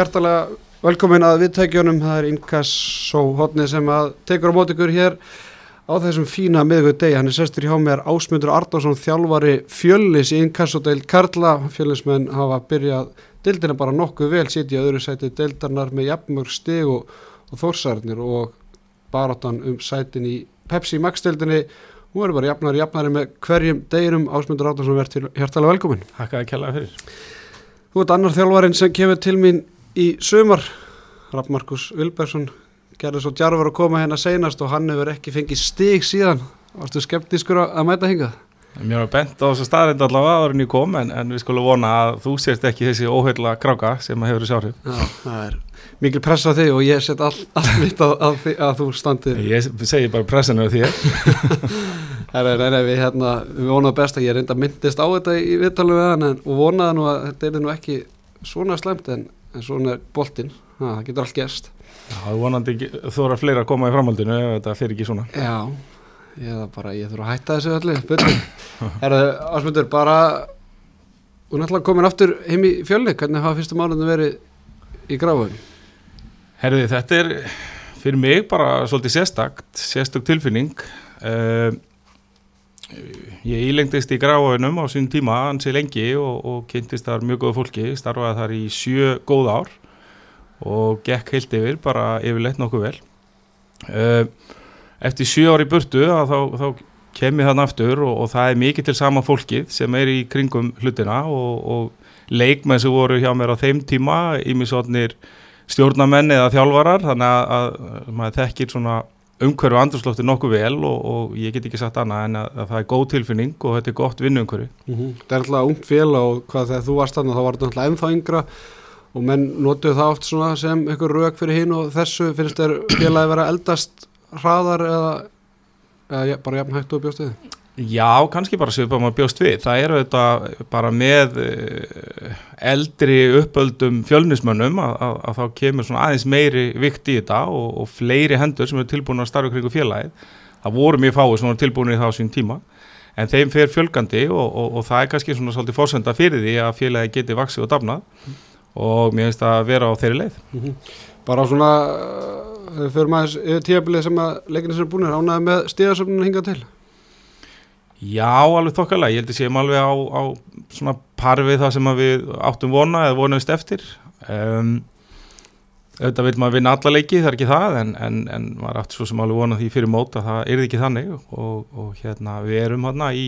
hjartalega velkomin að viðtækjunum, það er Inkasso hodni sem að tekur á mót ykkur hér á þessum fína miðugur degi, hann er sestur hjá mér Ásmundur Arnarsson, þjálfari fjöllis í Inkasso-deil Karla, fjöllismenn hafa byrjað deildina bara nokkuð vel, sitja öðru sæti deildarnar með jafnmörg stig og, og þórsarnir og barátan um sætin í Pepsi Max-deildinni hún verður bara jafnari jafnari með hverjum deginum. Ásmundur Arnarsson verður hjartalega velkomin. Hakkaði kjallaði fyrir. Þú ert annar þjálfarin sem kemur til mín í sumar. Raff Markus Vilbergsson gerði svo djarfur að koma hérna seinast og hann hefur ekki fengið stig síðan. Varstu skeptískur að mæta hingað? Mér var bent á þessu staðrind allavega áður en ég kom en, en við skulum vona að þú sést ekki þessi óheila kráka sem hefur þessi áhrif. Já, það er mikil press á þig og ég set all, allt mitt að, að, að þú standir Ég segi bara pressinu á þér. Nei, nei, nei, við, hérna, við vonaðum best að ég reynda myndist á þetta í en, og vonaði nú að þetta er nú ekki svona slemt en, en svona er boltinn, það getur allt gerst. Já, þú vonandi að fleira að koma í framhaldinu ef þetta fyrir ekki svona. Já, ég er bara, ég þurfa að hætta þessu öllu. Byrju. Herðu, ásmundur, bara er náttúrulega komin aftur heim í fjölni, hvernig hafa fyrstu málunum verið í gráfum? Herði, þetta er fyrir mig bara svolítið sérstakt, sérstök tilfinning. Uh, Ég ílengdist í gráðunum á sín tíma ansi lengi og, og kynntist þar mjög góða fólki, starfaði þar í sjö góð ár og gekk heilt yfir, bara yfirleitt nokkuð vel. Uh, eftir sjö ár í burtu þá, þá kem ég þann aftur og, og það er mikið til sama fólkið sem er í kringum hlutina og, og leikmenn sem voru hjá mér á þeim tíma, ímisotnir stjórnamenn eða þjálfarar, þannig að, að maður þekkir svona umhverfu andurslófti nokkuð vel og, og ég get ekki sagt annað en að, að það er góð tilfinning og þetta er gott vinnuumhverfi. Mm -hmm. Það er alltaf ungt fél og hvað þegar þú varst þannig þá var þetta alltaf ennþá yngra og menn notuðu það oft sem einhver rauk fyrir hinn og þessu finnst þér félagi vera eldast hraðar eða, eða bara jafn hægt og bjóst við? Já, kannski bara svipað maður bjóst við. Það eru þetta bara með eldri uppöldum fjölnismönnum að, að, að þá kemur svona aðeins meiri vikt í þetta og, og fleiri hendur sem eru tilbúin að starfa kringu félagið. Það voru mjög fáið sem voru tilbúin í það á sín tíma en þeim fer fjölgandi og, og, og það er kannski svona svolítið fórsenda fyrir því að félagið geti vaksið og dafnað og mér finnst að vera á þeirri leið. Mm -hmm. Bara svona, þau fyrir maður tíabilið sem að leikinni sem er búin er ánaði með stíðasöfnun hinga til? Já, alveg þokkalega, ég held að séum alveg á, á svona parfið það sem við áttum vona eða vonaðist eftir. Um, auðvitað vil maður vinna alla leiki, það er ekki það en, en, en maður átti svo sem alveg vonað því fyrir móta það er ekki þannig. Og, og hérna við erum hérna í,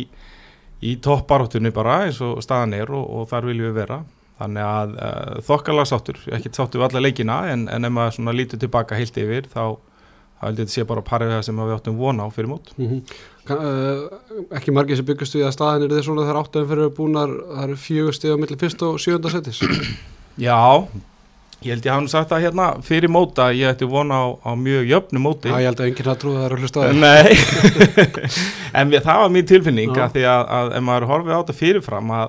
í toppbaróttunni bara eins og staðan er og, og þar viljum við vera. Þannig að uh, þokkalega sáttur, ekki sáttur við alla leikina en, en ef maður svona lítur tilbaka heilt yfir þá held ég að sé bara parið það sem við áttum vona á fyrir mót. Mm -hmm. Uh, ekki margir sem byggast við að staðin er þess að það er áttum fyrir búnar það eru fjögur stíð á millir fyrst og sjönda setis Já, ég held ég hafa nú sagt það hérna fyrir móta ég ætti vona á, á mjög jöfnu móti. Já, ég held að enginn að trúða það er hlusta það Nei, en við, það var mín tilfinning að því að, að ef maður horfið á þetta fyrirfram að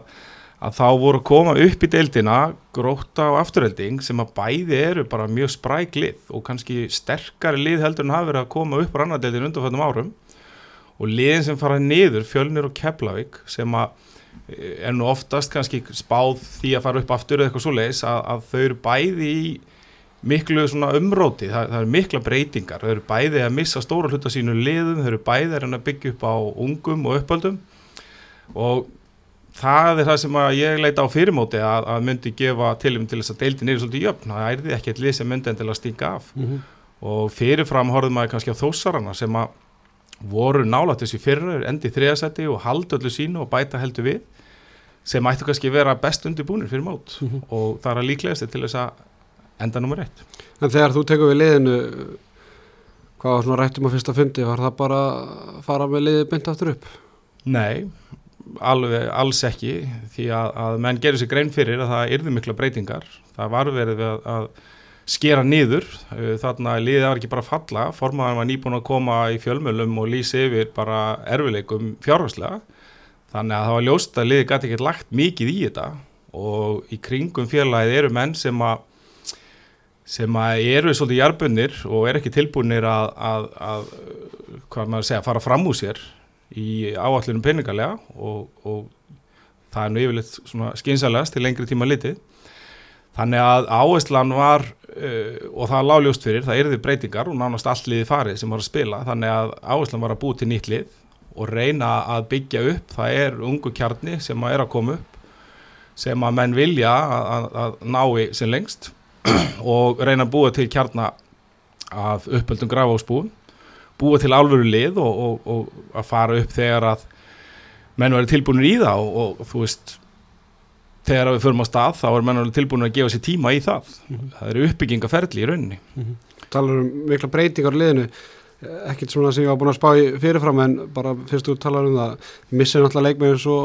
að þá voru koma upp í deildina gróta og afturhelding sem að bæði eru bara mjög spræk lið og kannski sterkari lið heldur en hafa verið að koma upp á annadeildin undanfjöndum árum. Og liðin sem fara niður, Fjölnir og Keflavík sem að er nú oftast kannski spáð því að fara upp aftur eða eitthvað svo leiðis að, að þau eru bæði í miklu umróti, það, það eru mikla breytingar, þau eru bæði að missa stóra hluta sínu liðum, þau eru bæði að byggja upp á ungum og uppöldum. Og það er það sem ég leita á fyrirmóti að, að myndi gefa tilum til þess að deildin er svolítið jöfn, það er því ekki eitthvað sem myndi en til að stinga af mm -hmm. og fyrirfram horfum maður kannski á þósarana sem að voru nála þessi fyrir endi þriðasæti og haldi öllu sínu og bæta heldur við sem ættu kannski vera best undirbúinir fyrir mót mm -hmm. og það er að líklegast til þess að enda nummer eitt En þegar þú tekur við liðinu hvað var svona rættum á fyrsta fundi var það bara að fara með liði beint aftur upp? Nei alveg alls ekki því að, að menn gerir sér grein fyrir að það yrði mikla breytingar. Það var verið að, að skera niður þarna liðið var ekki bara að falla formaðan var nýbúin að koma í fjölmjölum og lýsi yfir bara erfileikum fjárháslega þannig að það var ljóst að liðið gæti ekki lagt mikið í þetta og í kringum félagið eru menn sem að sem að eru svolítið jarbunir og er ekki tilbúinir að, að hvað maður segja, fara fram úr sér í áallunum peningalega og, og það er nú yfirleitt skynsalegast til lengri tíma litið. Þannig að áherslan var uh, og það lág ljóst fyrir, það erði breytingar og nánast allt liði farið sem var að spila. Þannig að áherslan var að búi til nýtt lið og reyna að byggja upp það er ungu kjarni sem að er að koma upp sem að menn vilja að, að, að nái sem lengst og reyna að búa til kjarna af uppöldum grafásbúum búa til álveru lið og, og, og að fara upp þegar að menn verið tilbúinir í það og, og þú veist þegar við förum á stað þá er menn verið tilbúinir að gefa sér tíma í það. Mm -hmm. það eru uppbyggingaferli í rauninni. Mm -hmm. Talar um mikla breytingar liðinu. Ekkert svona sem ég var búin að spá í fyrirfram en bara fyrst úr talar um það missið náttúrulega leikmeginn svo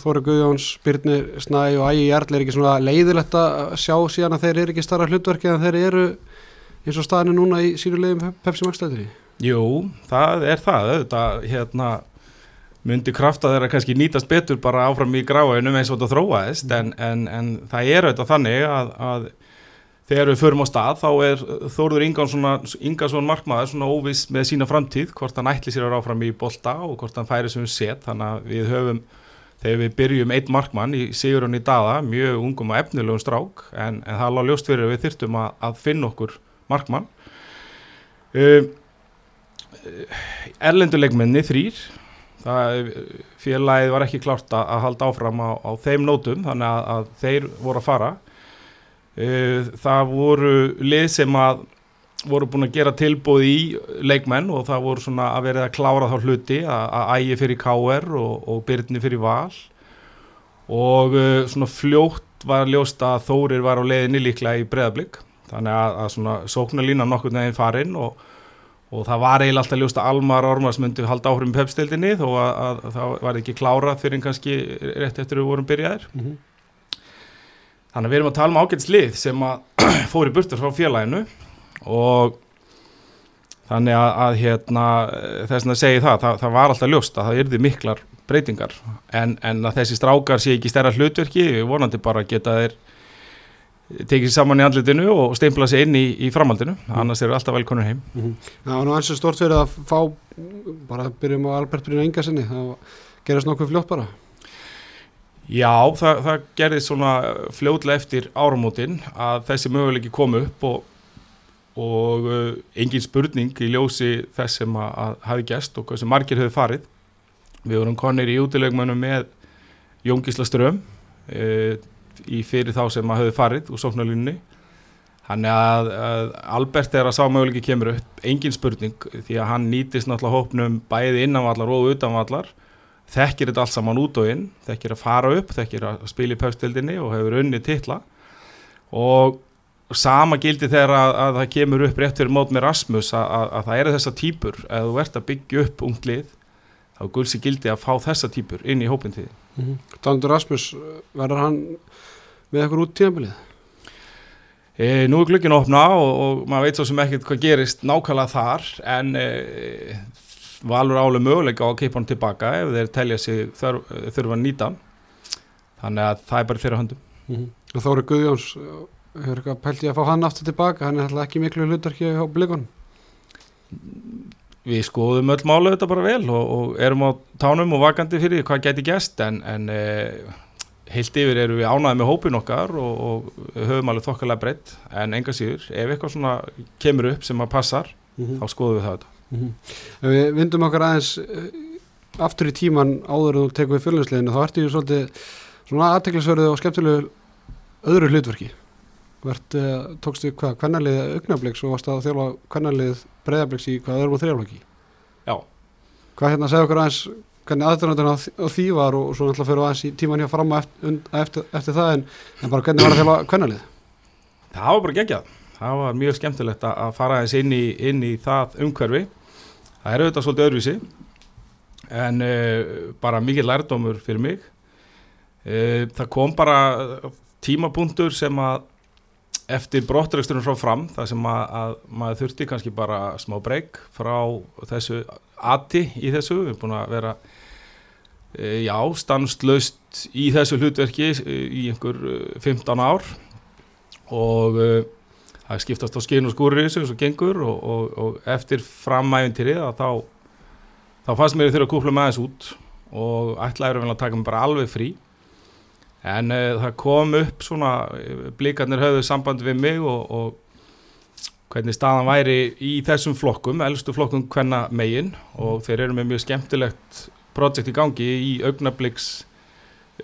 Þóri Guðjóns, Byrnir Snæ og Ægi Jarl. Er ekki svona leiðilegt að sjá síðan að þeir eru ekki starra hlutverki en þeir eru eins og staðinu núna í síru leiðum Pepsi Max stættinni Jú, það er það auðvitað, hérna myndi krafta þeirra kannski nýtast betur bara áfram í gráinum eins og þetta þróaðist en, en, en það er auðvitað þannig að, að þegar við förum á stað þá er Þóruður Ingarsson markmaður svona óviss með sína framtíð hvort hann ætli sér að ráfram í bolta og hvort hann færi sem set. Þannig að við höfum þegar við byrjum einn markmann í Sigurðun í daga mjög ungum og efnilegum strák en, en það alveg ljóst fyrir að við þyrtum að, að finna okkur markmann. Um, Erlenduleikmenni þrýr það félagið var ekki klárt að, að halda áfram á, á þeim nótum þannig að, að þeir voru að fara. Eh, það voru lið sem að voru búin að gera tilbúð í leikmenn og það voru svona að verið að klára þá hluti að ægi fyrir KR og, og byrni fyrir val. Og svona fljótt var ljóst að Þórir var á leiðinni líklega í breðablík þannig að, að svona sóknarlína nokkur neginn farinn og, og það var eiginlega alltaf ljóst að Almar Ormars myndi halda áhrifum pepstildinni þó að, að, að það var ekki klárað fyrir kannski rétt eftir við vorum byrjaðir. Mm -hmm. Þannig að við erum að tala um ágætslið sem að fóri burtur frá félaginu. Og þannig að, að hérna, þess að segja það, það, það var alltaf ljóst að það yrði miklar breytingar. En, en að þessi strákar sé ekki stærra hlutverki, við vonandi bara geta þeir tekið saman í andlitinu og steimpla sér inn í, í framhaldinu, mm. annars eru alltaf velkonur heim. Mm -hmm. Það var nú eins og stort fyrir að fá, bara byrjum á Albert Brynja Ingarsinni, það gerast nokkuð fljótt bara. Já, það, það gerði svona fljóðlega eftir áramótin að þessi möguleiki komu upp og, og uh, engin spurning í ljósi þess sem að, að hafi gæst og hversu margir höfðu farið. Við vorum konir í útilegmanu með Jóngísla Ström uh, í fyrir þá sem að höfðu farið úr sóknarlunni. Þannig að, að Albert er að sá möguleiki kemur upp, engin spurning því að hann nýtist náttúrulega hópnum bæði innanvallar og utanvallar. Þekkir þetta allt saman út og inn þekkir að fara upp, þekkir að spila í paustildinni og hefur unni titla. Og sama gildi þegar að, að það kemur upp rétt fyrir mót með Rasmus að, að, að það eru þessa típur að þú ert að byggja upp unglið þá gulsi gildi að fá þessa típur inn í hópintíði mm -hmm. Dandur Rasmus, verður hann með eitthvað út tíðanbilið? E, nú er glöggin að opna og, og maður veit svo sem ekkert hvað gerist nákvæmlega þar en e, valur álega möguleika á að keipa hann tilbaka ef þeir telja sig þurfa að nýta þannig að það er bara þeirra höndum mm -hmm. og Þóri Guðjóns hefur eitthvað pælt í að fá hann aftur tilbaka hann er alltaf ekki miklu hlutarki á blikon Við skoðum öll málu þetta bara vel og, og erum á tánum og vakandi fyrir hvað geti gæst en, en e, heilt yfir erum við ánaði með hópin okkar og, og höfum alveg þokkalega breytt en enga síður, ef eitthvað svona kemur upp sem að passar, mm -hmm. þá skoðum við það þetta Mm -hmm. Við vindum okkar aðeins eh, aftur í tíman áður og tekum við fjölusleginu þá ertu svolítið svona aðteklisverðu og skemmtilegu öðru hlutverki Vert, uh, tókstu hvað, kvennarlið augnabliks og varst að þjóla kvennarlið breyðabliks í hvað öðrum og þrjálflöki Já. Hvað hérna segja okkur aðeins hvernig aðdurnaðurinn á, því var og svo náttúrulega fyrir aðeins í tíman hjá fram eftir, eftir, eftir það en, en bara hvernig var að þjóla kvennarlið Það var bara geggjað. Það var mjög skemmtilegt að fara aðeins inn í, inn í það umhverfi. Það er auðvitað svolítið öðruvísi en uh, bara mikið lærdómur fyrir mig. Uh, það kom bara tímapunktur sem að eftir brottræksturinn frá fram það sem að, að maður þurfti kannski bara smá breyk frá þessu ati í þessu, við erum búin að vera uh, já, stanslöst í þessu hlutverki í einhver 15 ár. Og það skiptast á skinn og skúrir í þessu og gengur og, og, og eftir framæfintýrið þá, þá fannst mér þurfa að kúpla með þessu út og ætlaður að taka mig bara alveg frí en uh, það kom upp svona blikarnir höfðu samband við mig og, og hvernig staðan væri í þessum flokkum, eldstu flokkum hvenna megin. Og þeir eru með mjög skemmtilegt projekt í gangi í augnabliks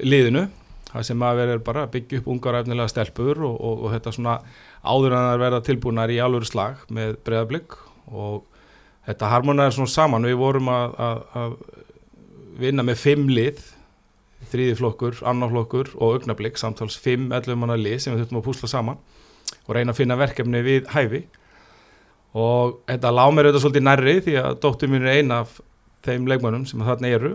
liðinu það sem að vera bara að byggja upp ungar efnilega stelpur og, og, og þetta svona áður en það verða tilbúinar í alvöru slag með breðablík og þetta harmonaður svona saman. Við vorum að, að, að vinna með fimm lið þrýðiflokkur, annarflokkur og augnablík samtals fimm 11 manna lið sem við þurftum að púsla saman og reyna að finna verkefni við hæfi. Og þetta lág mér auðvitað svolítið nærri því að dóttur mín er eina af þeim leikmannum sem þarna eru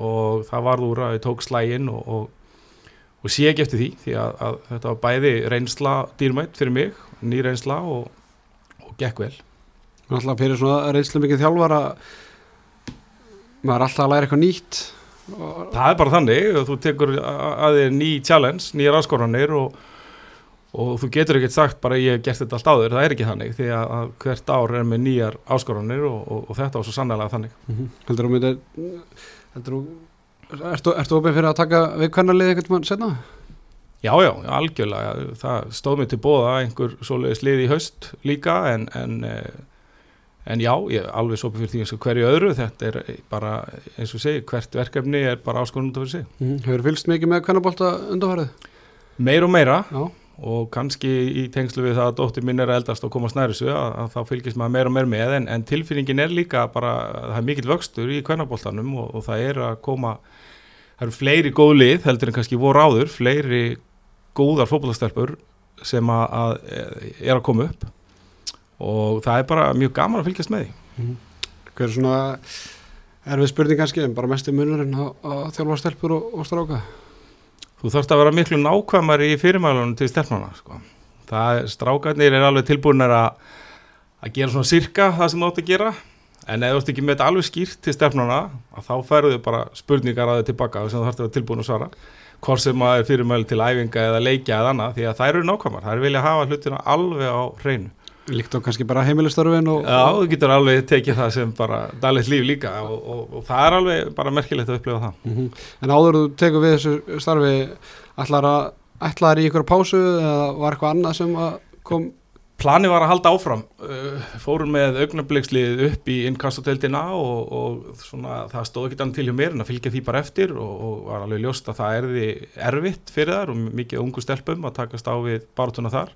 og það varð úr að ég tók slægin og, og, og sé ekki eftir því því að, að þetta var bæði reynsla dýrmætt fyrir mig, ný reynsla og, og gekk vel. Alltaf fyrir svona reynslu mikið þjálfar að maður alltaf læra eitthvað nýtt Það er bara þannig þú tekur að þér ný challenge, nýjar áskoranir og, og þú getur ekkert sagt bara ég hef gert þetta allt áður, það er ekki þannig því að, hvert ár er með nýjar áskoranir og, og, og þetta var svo sannlega þannig -hmm. Heldur þú Ertu, ertu ofið fyrir að taka við kvennarlið eitthvað mann setna? Já, já, algjörlega það stóð mér til bóða einhver svoleiðis lið í haust líka en, en en já, ég er alveg sopið fyrir því eins og hverju öðru, þetta er bara eins og segi, hvert verkefni er bara áskonund af þessi. Mm -hmm. Hefur fylgst mikið með kannabólta undarfarið? Meir og meira já. og kannski í tengslu við það að dóttir minn er eldast og komast næri þessu að, að þá fylgist maður meir og meir með en, en tilfinningin er líka bara, það er mikill vöxtur í kannabóltanum og, og það er að koma, það eru fleiri góð lið heldur en kannski voru áður, fleiri góðar fókbaltastelpur sem að, að er að koma upp og það er bara mjög gaman að fylgjast með því mm. Hver er svona erfið spurning kannski en bara mestu munurinn á, á þjálfa stelpur og, og stráka? Þú þarfst að vera miklu nákvæmari í fyrirmælunum til stelpnana sko. það strákarnir er alveg tilbúinir að að gera svona sirka það sem þú átt að gera en ef þú ert ekki með þetta alveg skýrt til stefnuna þá færðu þau bara spurningar að þau tilbaka sem þú þarfst að vera tilbúin að svara hvort sem að er fyrirmæli til æfinga eða leikja eða annað því að það eru nákvæmar, það er vilja að hafa hlutina alveg á hreinu Líkt á kannski bara heimilistarfin og... Já, þú getur alveg tekið það sem bara dalit líf líka og, og, og það er alveg bara merkilegt að upplifa það. Mm -hmm. En áður þú tekur við þessu starfi ætlar að ætlar í ykkur pásu eða var eitthvað annað sem kom? Plani var að halda áfram. Fórum með augnablikkslið upp í innkastoteldina og, og svona, það stóð ekki annað til hjá mér en að fylgja því bara eftir og var alveg ljóst að það erði erfitt fyrir þar og mikið ungu stelpum að takast á við bartuna þar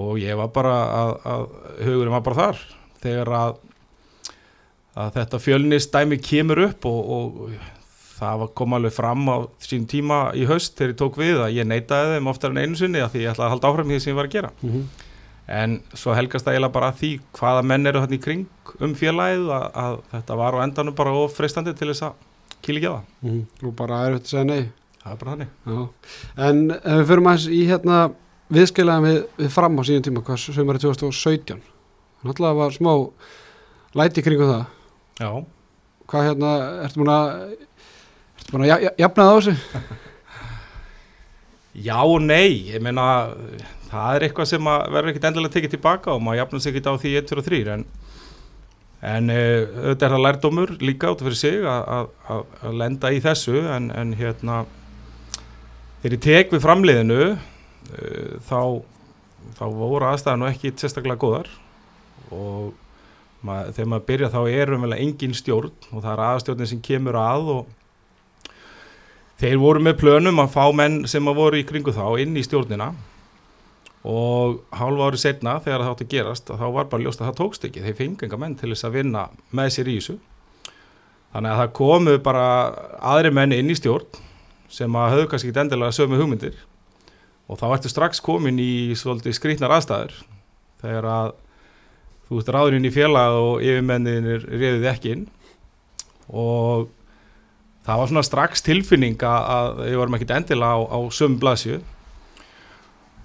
og ég var bara að, að hugurinn var bara þar. Þegar að, að þetta fjölnistæmi kemur upp og, og það kom alveg fram á sín tíma í haust þegar ég tók við að ég neytaði þeim oftar en einu sinni að því ég ætlaði að halda áfram því sem ég var að gera. Mm -hmm. en svo helgast það eiginlega bara að því hvaða menn eru hérna í kring um félagið að, að þetta var á endanum bara ofreistandi til þess að kýla það. Mm -hmm. og bara er þetta að segja nei. Það er bara þannig. En ef við fyrir maður í hérna viðskeilaðum við, við fram á síðan tíma hvað var í 2017 náttúrulega var smá læti kringu það. Já. Hvað hérna, ertu búin að ertu búin að jafna það á sig já og nei ég meina það er eitthvað sem verður ekkit endilega tekið tilbaka og maður jafnast ekkit á því 1, 2 og 3 en en auðvitað er það lærdómur líka át fyrir sig að lenda í þessu en, en hérna þegar ég tek við framliðinu Eh, þá, þá voru aðstæðan og ekki sérstaklega góðar og mað, þegar maður byrja þá er umvel engin stjórn og það er aðstjórnin sem kemur að og þeir voru með plönum að fá menn sem að voru í kringu þá inn í stjórnina og hálfa ári setna þegar það átti að gerast þá var bara ljóst að það tókst ekki. Þeir fengi enga menn til þess að vinna með sér í þessu. Þannig að það komu bara aðri menn inn í stjórn sem að höfðu kannski ekki endilega sömu hugmyndir og þá ertu strax komin í svolítið skrítnar aðstæður. Þegar að þú ert ráðurinn í félag og yfirmenninir reyðið ekki inn. Og það var svona strax tilfinning að við varum ekkit endilega á, á sömu blasju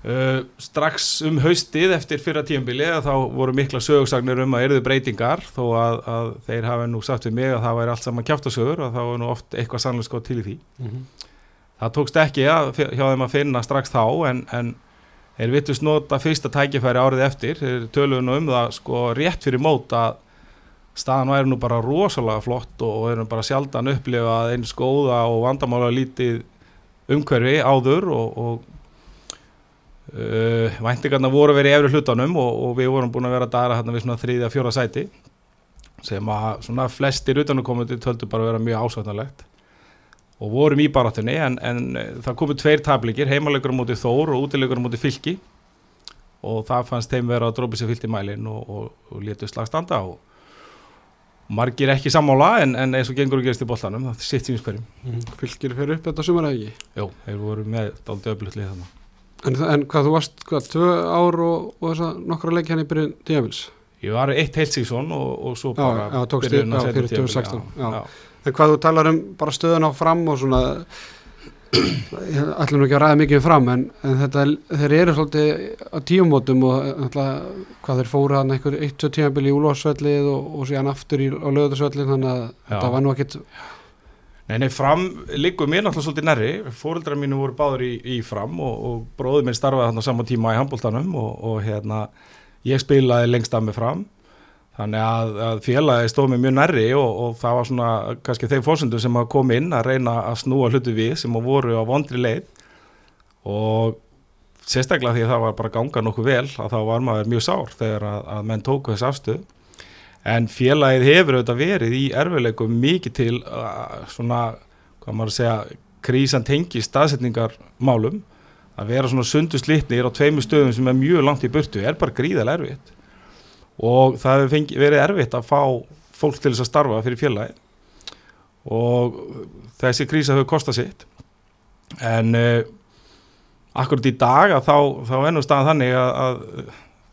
uh, strax um haustið eftir fyrra tíumbili þá voru mikla sögursagnir um að erðu breytingar þó að, að þeir hafa nú sagt við mig að það væri allt saman kjáftasögur og þá er nú oft eitthvað sannlega sko til í því. Mm -hmm það tókst ekki að, hjá þeim að finna strax þá en, en þeir vittust nota fyrsta tækifæri árið eftir. Þeir töluðu nú um það sko rétt fyrir mót að staðan væri nú bara rosalega flott og þeir eru bara sjaldan upplifað eins góða og vandamála lítið umhverfi áður og, og uh, væntingarna voru í efri hlutanum og, og við vorum búin að vera að dara hérna við svona þriðja fjóra sæti sem að svona flestir utanumkomandi töldu bara að vera mjög ásvætnalegt og vorum í barátunni en, en eh, það komu tveir tablikir, heimalegur móti Þór og útilegur móti Fylki og það fannst þeim vera að drópa sér fyllt í mælin og, og, og létu slagstanda og margir ekki sammála en, en eins og gengur og gerist í bollanum, það sitt við spyrjum mm. Fylgir fyrir upp þetta sumar eða ekki? Jó, þeir voru með dálítið öflutlið þannig en, en hvað, þú varst, hvað, tvö ár og, og þess að nokkra leikja hann í byrjun tíafils? Ég var eitt heilt sísón og, og svo bara Já, já þér, já, fyrir 2016 já, já. En hvað þú talar um bara stöðun á fram og svona ætlum ekki að ræða mikið um fram en, en þetta, þeir eru svolítið á tíumótum og alltaf hvað þeir fóra hann einhver 1-2 tímabili í úlvarsvellið og, og síðan aftur í, á lögðarsvellið þannig að þetta var nú ekkit Nei, nei, fram líkuð mér náttúrulega svolítið nærri. Fóreldrar mínu voru báður í, í fram og, og bróður minn starfaði hann á sama tíma í handbóltanum og, og hérna ég spilaði lengst af með fram Þannig að, að félagi stóð mér mjög nærri og, og það var svona kannski þeim fórsöndu sem að koma inn að reyna að snúa hlutu við sem að voru á vondri leið. Og sérstaklega því að það var bara gangað nokkuð vel að þá var maður mjög sár þegar að, að menn tóku þess afstöð en félagið hefur auðvitað verið í erfileikum mikið til uh, svona, hvað maður segja, krísan tengi staðsetningar málum að vera svona sundu slitnir á tveimu stöðum sem er mjög langt í burtu er bara gríðal erfitt og það hefur verið erfitt að fá fólk til þess að starfa fyrir fjölaði og þessi krísa hefur kostað sitt. En uh, akkurat í dag að þá, þá ennum staðan þannig að, að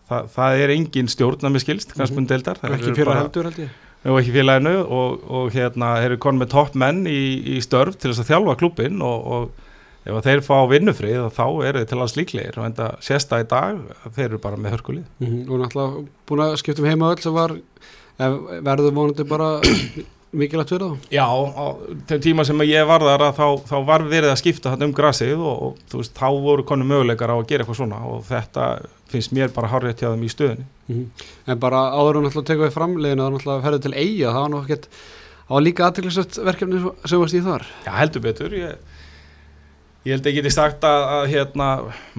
það, það er engin stjórn að með skilst, kannski mm -hmm. ekki fjöla heldur held ég. Og ekki félaginu og, og hérna eru konið með topp menn í, í störf til þess að þjálfa klubin og, og ef þeir fá vinnufrið þá eru þeir til að slíklegir og enda sérsta í dag þeir eru bara með hörkulið mm -hmm. og náttúrulega búin að skiptum heima öll sem var verður vonandi bara mikilvægt fyrir þá Já, á þeim tíma sem ég var þar þá, þá var verið að skipta þetta um grasið og, og þú veist, þá voru konu möguleikar á að gera eitthvað svona og þetta finnst mér bara harrið til þeim í stöðinni mm -hmm. En bara áður og náttúrulega tekuð í framleginu og náttúrulega ferðið til eiga, það var náttúrulega það var líka aðtæklusett verkefni sem varst í þar Já, heldur betur, ég Ég held ég geti sagt að, að hérna,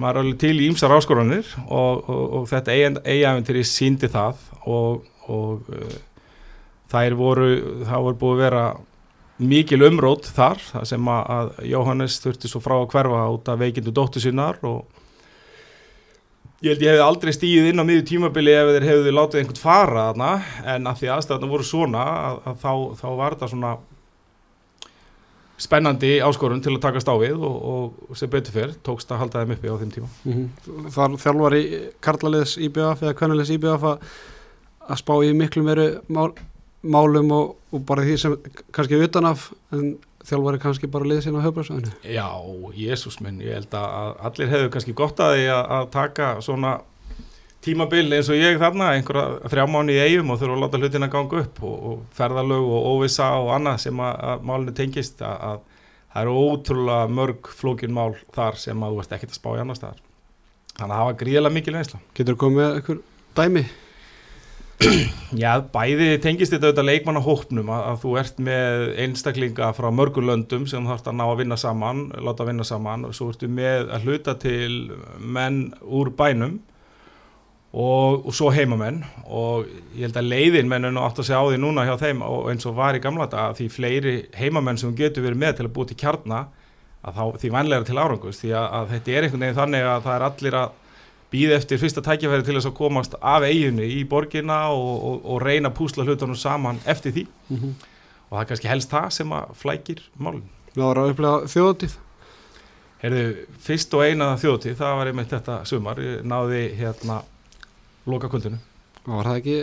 maður er alveg til í ýmsar áskoranir og, og, og þetta eigaventiri síndi það og, og uh, þær voru, það voru búið að vera mikil umrótt þar, það sem að, að Jóhannes þurfti svo frá að hverfa út af veikindu dóttu sinnar og ég held ég hefði aldrei stíðið inn á miður tímabili ef þeir hefði látið einhvern fara þarna en að því aðstæðan voru svona að þá, þá var þetta svona spennandi áskorun til að takast á við og, og sem betur fyrr tókst að halda þeim uppi á þeim tíma mm -hmm. Þar þjálfar í Karlaliðs IBF eða Kvennaliðs IBF að, að spá í miklu meru mál, málum og, og bara því sem kannski utanaf en þjálfar er kannski bara liðið sína á höfbræðsvæðinu Já, Jésús minn, ég held að allir hefur kannski gott að því að, að taka svona tímabil eins og ég þarna, einhverja þrjá mánu í eigum og þurfa að láta hlutin að ganga upp og, og ferðalög og óvisa og annað sem að, að málunni tengist að, að það eru ótrúlega mörg flókin mál þar sem að þú ert ekkert að spá í annar staðar. Þannig að það var gríðilega mikil einsla Getur þú komið með einhver dæmi? Já, bæði tengist þetta auðvitað leikmannahópnum að, að þú ert með einstaklinga frá mörgur löndum sem þarfst að ná að vinna saman láta vinna saman og svo ertu með að hluta til menn úr bænum og, og svo heimamenn og ég held að leiðin mennun átt að segja á því núna hjá þeim og eins og var í gamla þetta því fleiri heimamenn sem getur verið með til að búið til kjarna að þá, því vænlega til árangus því að, að þetta er einhvern veginn þannig að það er allir að býða eftir fyrsta tækifæri til þess að komast af eiginu í borginna og, og, og reyna að púsla hlutunum saman eftir því mm -hmm. og það er kannski helst það sem að flækir málun. Það var að upplega þjóðtíð? Herðu, fyrst og eina þjóðtíð, það var einmitt þetta sumar, náði hérna loka kvöldinu og var það ekki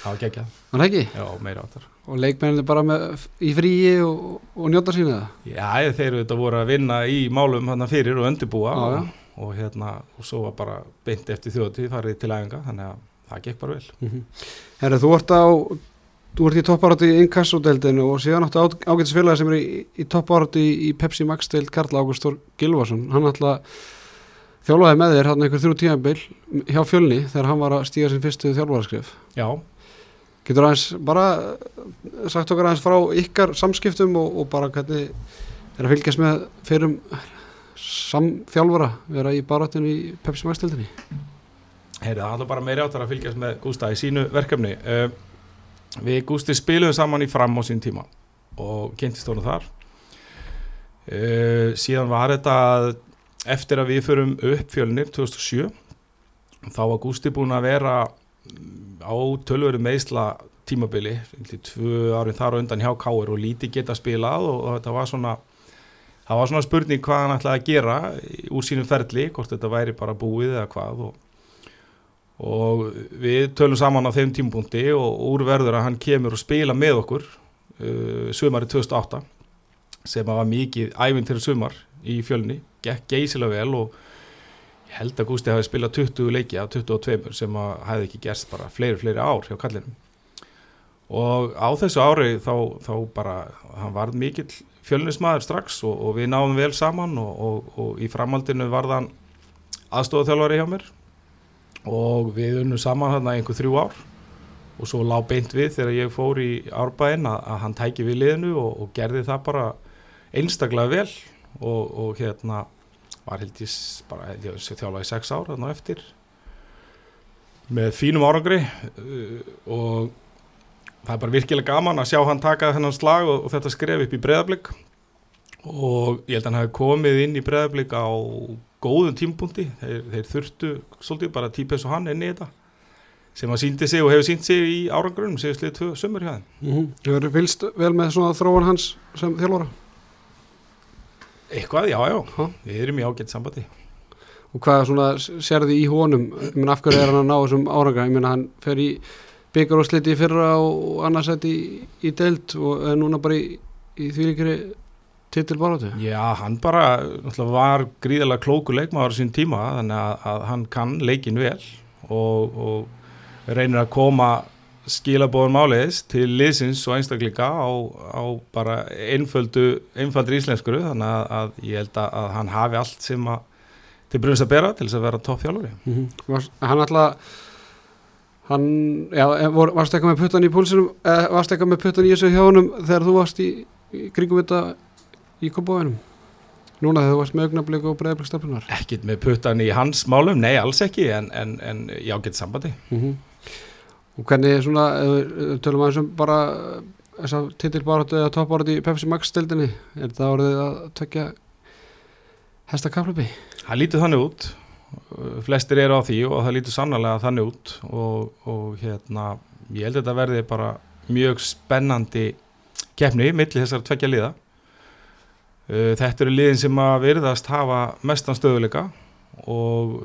það var geggjað var það ekki? já, meira áttar og leikmennir bara með, í fríi og, og njóta sína það? já, þeir eru þetta voru að vinna í málum hann fyrir og undirbúa já, og, og hérna, og svo var bara beint eftir þjóðtíð farið til æfinga þannig að það gekk bara vel mm -hmm. Herri, þú ert á þú ert í toppáratu í inkassodeldinu og síðan áttu ágætisfélagi sem er í, í toppáratu í, Pepsi Max deild Karl Ágústor Gilvarsson hann ætla þjálfaði með þér hann einhver þrjú tíanbill hjá fjölni þegar hann var að stíga sin fyrstu þjálfararskrif Já Getur aðeins bara sagt okkar aðeins frá ykkar samskiptum og, og bara hvernig er að fylgjast með fyrrum samþjálfara vera í baráttinu í Pepsi Max-tildinni? Heyrðu, það er bara meiri áttar að fylgjast með Gústa í sínu verkefni. Uh, við Gústi spiluðum saman í fram á sín tíma og kynntist honum þar. Uh, síðan var þetta eftir að við förum upp fjölnir 2007 þá var Gústi búin að vera á tölveru meðsla tímabili, tvö árin þar og undan hjá Káir og líti geta spilað og, og þetta var svona það var svona spurning hvað hann ætlaði að gera úr sínum ferli, hvort þetta væri bara búið eða hvað og, og við tölum saman á þeim tímpunkti og úrverður að hann kemur og spila með okkur uh, sumari 2008 sem var mikið ævinn til sumar í fjölni, gekk geysilega vel og ég held að Gústi hafi spilað 20 leiki af 22 sem að hefði ekki gerst bara fleiri, fleiri ár hjá kallinum. Og á þessu ári þá, þá bara, hann var mikill fjölnismæður strax og, og við náðum vel saman og, og, og í framhaldinu var þann aðstofaþjálfari hjá mér. Og við unnum saman hann að einhver þrjú ár. Og svo lág beint við þegar ég fór í árbæðin að, að hann tæki við liðinu og gerði það bara einstaklega vel og hérna var held ég bara held ég að þjálfa í sex ár þannig eftir með fínum árangri uh, og það er bara virkilega gaman að sjá hann taka þennan slag og, og þetta skref upp í breðablík og ég held að hann hafi komið inn í breðablík á góðum tímpunkti þeir, þeir þurftu svolítið bara típa eins og hann inn í þetta sem að síndi sig og hefur sínt sig í árangrunum séu slið tvö sömur hjá þeim mm -hmm. Þú verður fylst vel með svona þróan hans sem þjálfara? Eitthvað, já, já, ha? við erum í ágætt sambandi Og hvað svona sérði í honum, menn af hverju er hann að ná þessum áranga, menn hann fer í byggar og sliti fyrra og annarsætt í, í deilt og er núna bara í, í því líkri titilbarátu. Já, hann bara var gríðilega klóku leikmáður sín tíma þannig að, að hann kann leikin vel og, og reynir að koma skilabóðum áleiðis til liðsins og einstakleika á, á bara einföldu, einföldur íslenskuru þannig að, að ég held að, að hann hafi allt sem að til brunst að bera til þess að vera toppfjálfur. Mm -hmm. Hann alltaf hann, já, vor, varst eitthvað með puttan í púlsinum, eða varst eitthvað með puttan í þessu hjá honum þegar þú varst í, í kringum þetta í kompóinum núna þegar þú varst með augnablík og breiðablíkstaflunar ekkit með puttan í hans málum, nei alls ekki en, en, en já, gett sambandi mm -hmm. Og hvernig svona tölum við og bara þess að titilbáratu eða toppbáratu í Pepsi Max stildinni, er það orðið að tökja hestakaflubi? Það lítið þannig út. Flestir eru á því og það lítur sannlega þannig út. Og, og hérna ég held að þetta verði bara mjög spennandi keppni millir þessar tveggja liða. Uh, þetta eru liðin sem að virðast hafa mestan stöðuleika og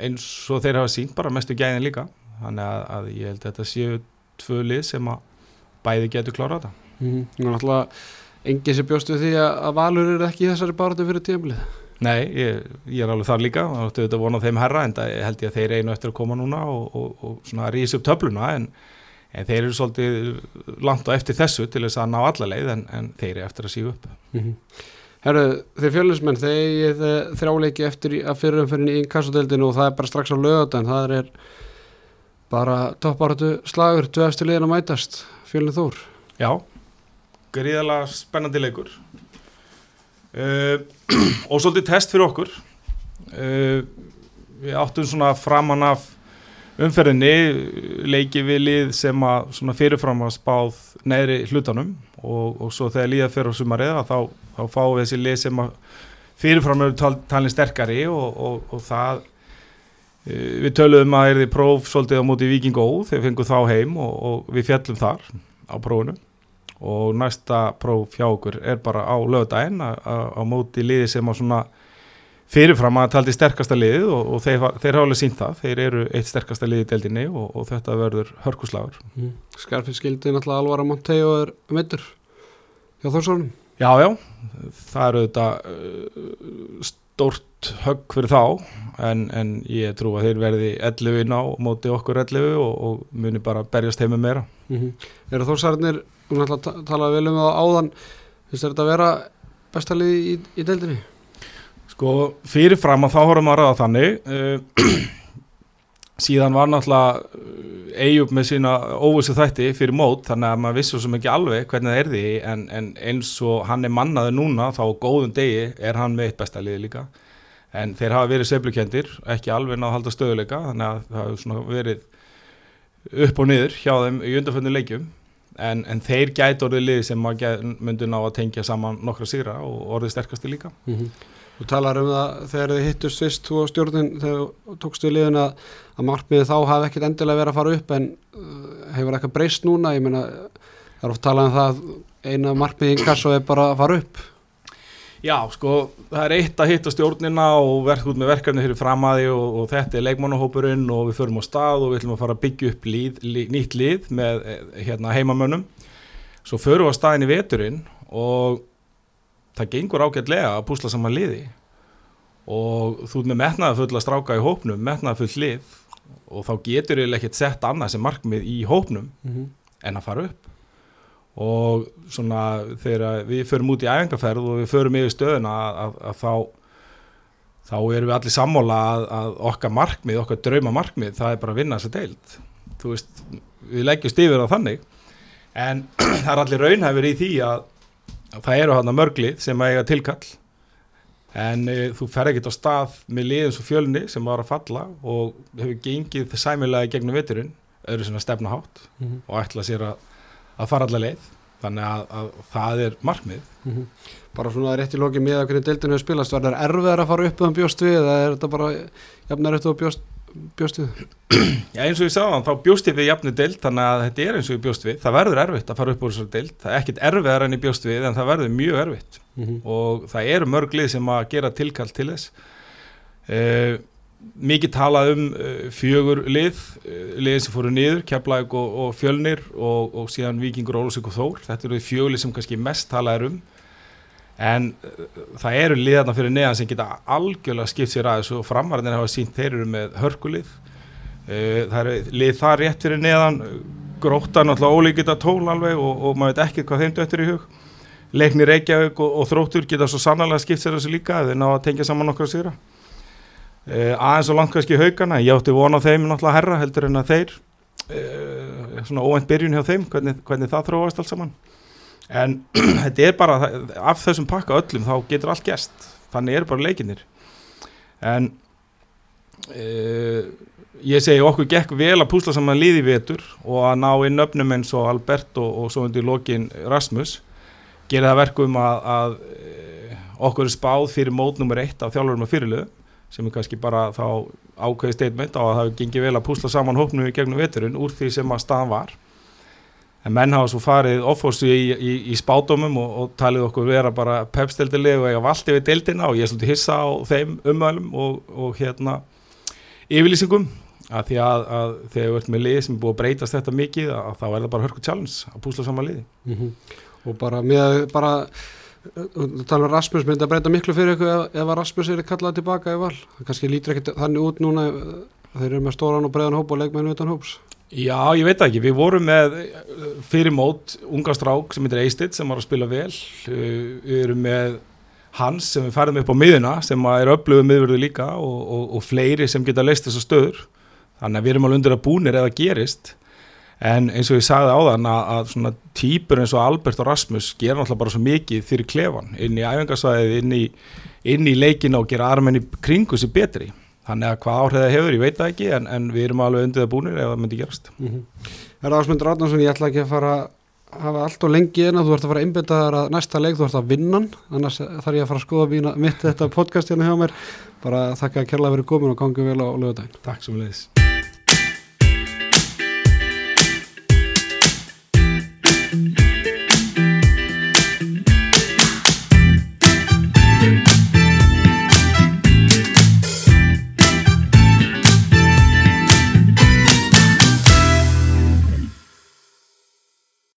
eins og þeir hafa sínt bara mestu gæðin líka þannig að, að ég held að þetta séu tvö lið sem að bæði getur klára þetta. Mm -hmm. Engið sem bjóstu því að Valur eru ekki í þessari baratu fyrir tíumlið Nei, ég, ég er alveg þar líka. Og þú veit að vona þeim herra en það held ég að þeir einu eftir að koma núna og, og, og svona rýsa upp töfluna en, en þeir eru svolítið langt á eftir þessu til þess að ná alla leið en, en þeir eru eftir að sígu upp. Mm -hmm. Herru, þeir fjölusmenn þeir þrjáleiki eftir að fyrirumferðin í kassadeildinu og það er bara strax á lögatan það er bara topparötu slagur, eftir liðin að mætast fjölun þór. Já, gríðala spennandi leikur. Uh, og svolítið test fyrir okkur. Uh, við áttum svona framann af umferðinni leikið við lið sem að fyrirfram að spáð neðri hlutanum og, og svo þegar líða fyrir á sumarið þá, þá fáum við þessi lið sem að fyrirfram eru tal, talin sterkari og, og, og það við töluðum að er því próf svolítið á móti Viking Ó þegar fengum þá heim og við fjallum þar á prófunu og næsta próf hjá okkur er bara á lögdægin á móti liði sem á svona fyrirfram að taldi sterkasta liðið og, og þeir, þeir hafa alveg sínt það, þeir eru eitt sterkasta liðið í deldinni og, og þetta verður hörkuslagur. Mm. Skarfið skildi náttúrulega alvara Montei og er mittur hjá Þórsónum. Já, já, það eru þetta uh, stórt högg fyrir þá en, en ég trú að þeir verði 11 inn á móti okkur 11 og, og muni bara berjast heima meira. Mm -hmm. Eru Þórsarnir Þú náttúrulega talaði vel um það áðan finnst þetta að vera bestalið í, í deildinni? Sko fyrirfram að þá horfum að ræða þannig uh, síðan var náttúrulega Eyjup með sína óvissu þætti fyrir mót þannig að maður vissi svo mikið alveg hvernig það er því en, en eins og hann er mannaði núna þá góðum degi er hann með eitt besta liði líka en þeir hafa verið seflukendir, ekki alveg náðu að halda stöðuleika þannig að það hefur verið upp og niður hjá þeim í undanföndu leikjum. En, en þeir gæti orðið liði sem maður myndi ná að tengja saman nokkra sigra og orðið sterkasti líka. Mm -hmm. Þú talar um það þegar þið hittust fyrst þú á stjórnin þegar tókstu í liðin að, að markmiði þá hafi ekkit endilega verið að fara upp en uh, hefur eitthvað breyst núna? Ég meina það er oft talað um það eina markmiði í kasso er bara að fara upp Já, sko, það er eitt að hitta stjórnina og verka út með verkefni fyrir framæði og, og þetta er leikmannahópurinn og við förum á stað og við ætlum að fara að byggja upp líð, líð, nýtt líð með eh, hérna, heimamönnum. Svo förum við á staðin í veturinn og það gengur ágætlega að púsla saman liði og þú er með metnaða full að stráka í hópnum, metnaða full lið og þá getur ég ekkert sett annað sem markmið í hópnum mm -hmm. en að fara upp og svona þegar við förum út í æfingarferð og við förum yfir stöðuna að, að, að þá þá erum við allir sammála að, að okkar markmið, okkar drauma markmið það er bara að vinna þessa deild. Þú veist, við leggjum stífur á þannig. En það er allir raunhæfur í því að það eru hann að mörglið sem að eiga tilkall. En e, þú fer ekkert á stað með liðins og fjölni sem var að falla og hefur gengið sæmilega gegnum vitturinn, öðru svona stefnahátt mm -hmm. og ætla sér að að fara allar leið þannig að, að það er markmið mm -hmm. bara svona rétt í loki með að hvernig deildinu er spilast, var það erfiðar að fara upp um bjóst við eða er þetta bara jafnar eftir bjóst, bjóst við? Já eins og ég sagði þá bjóst við jafnu deild þannig að þetta er eins og ég bjóst við það verður erfitt að fara upp úr þessu deild það er ekkit erfiðar enn í bjóst við en það verður mjög erfitt mm -hmm. og það eru mörglið sem að gera tilkall til þess eða uh, mikið talað um uh, fjögur lið, uh, lið sem fóru niður, Keflæk og, og Fjölnir og, og síðan Vikingur, Ólusík og Þór. Þetta eru fjögur lið sem kannski mest talað er um. En uh, það eru liðarna fyrir neðan sem geta algjörlega skipt sér aðeins og framarðin hafa sínt þeir eru með hörkulið. Uh, það eru lið það rétt fyrir neðan. Gróta náttúrulega ólíkita tól alveg og, og maður veit ekki hvað þeim döttur í hug. Leiknir Reykjavík og Þróttur geta svo sannlega skipt sér þessu líka þeir ná að tengja saman nokkra sigra Uh, aðeins og langt kannski haugana, ég átti vona þeim náttúrulega herra heldur en að þeir. Uh, svona óvænt byrjun hjá þeim hvernig, hvernig það þróast alls saman. En þetta er bara af þessum pakka öllum þá getur allt gæst þannig er bara leikinnir en uh, ég segi okkur gekk vel að púsla saman líði vetur og að ná inn öfnum eins og Albert og, og svo undir lokin Rasmus. Gera það verkum að, að okkur er spáð fyrir mót nummer eitt af þjálfurum og fyrirlöðu sem er kannski bara þá ákveði statement á að það gengi vel að púsla saman hópnu í gegnum veturinn úr því sem að staðan var en menn hafa svo farið offórstu í, í, í spátumum og, og talið okkur vera bara pepsteldileg og eiga valdi við deildina og ég er svolítið hissa á þeim umhælum og, og hérna yfirlýsingum að því að, að þegar við erum með lið sem er búið að breytast þetta mikið að þá er það bara hörku challenge að púsla saman liði mm -hmm. og bara með bara Þú talar um Rasmus, myndi að breyta miklu fyrir ykkur ef, ef Rasmus er kallað tilbaka í val? Kannski lítur ekkert þannig út núna þeir eru með stóran og breiðan hóp og leikmennu utan hóps. Já, ég veit ekki, við vorum með fyrir mót unga strák sem heitir Eistid sem var að spila vel. Við erum með Hans sem við færðum upp á miðuna sem er öflöguð miðverðu líka og, og, og fleiri sem geta leist þessar stöður. Þannig að við erum alveg undir að búnir eða gerist en eins og ég sagði á þann að, að svona týpur eins og Albert og Rasmus gera náttúrulega bara svo mikið fyrir klefan inn í æfingarsvæðið, inn í, inn í leikina og gera armenni kringu sér betri. Þannig að hvað áhrifða hefur, ég veit það ekki en, en við erum alveg undir það búinir ef það myndi gerast. Mm -hmm. Herra Ásmundur Átnarsson, ég ætla ekki að fara að hafa allt og lengi en að þú ert að fara að innbytta þar að næsta leik þú ert að vinna annars þarf ég að fara að skoða mína, mitt þetta podcast hérna hjá mér. Bara þakka að kærlega verið komin og gangi vel á lögudagin Takk sem leiðis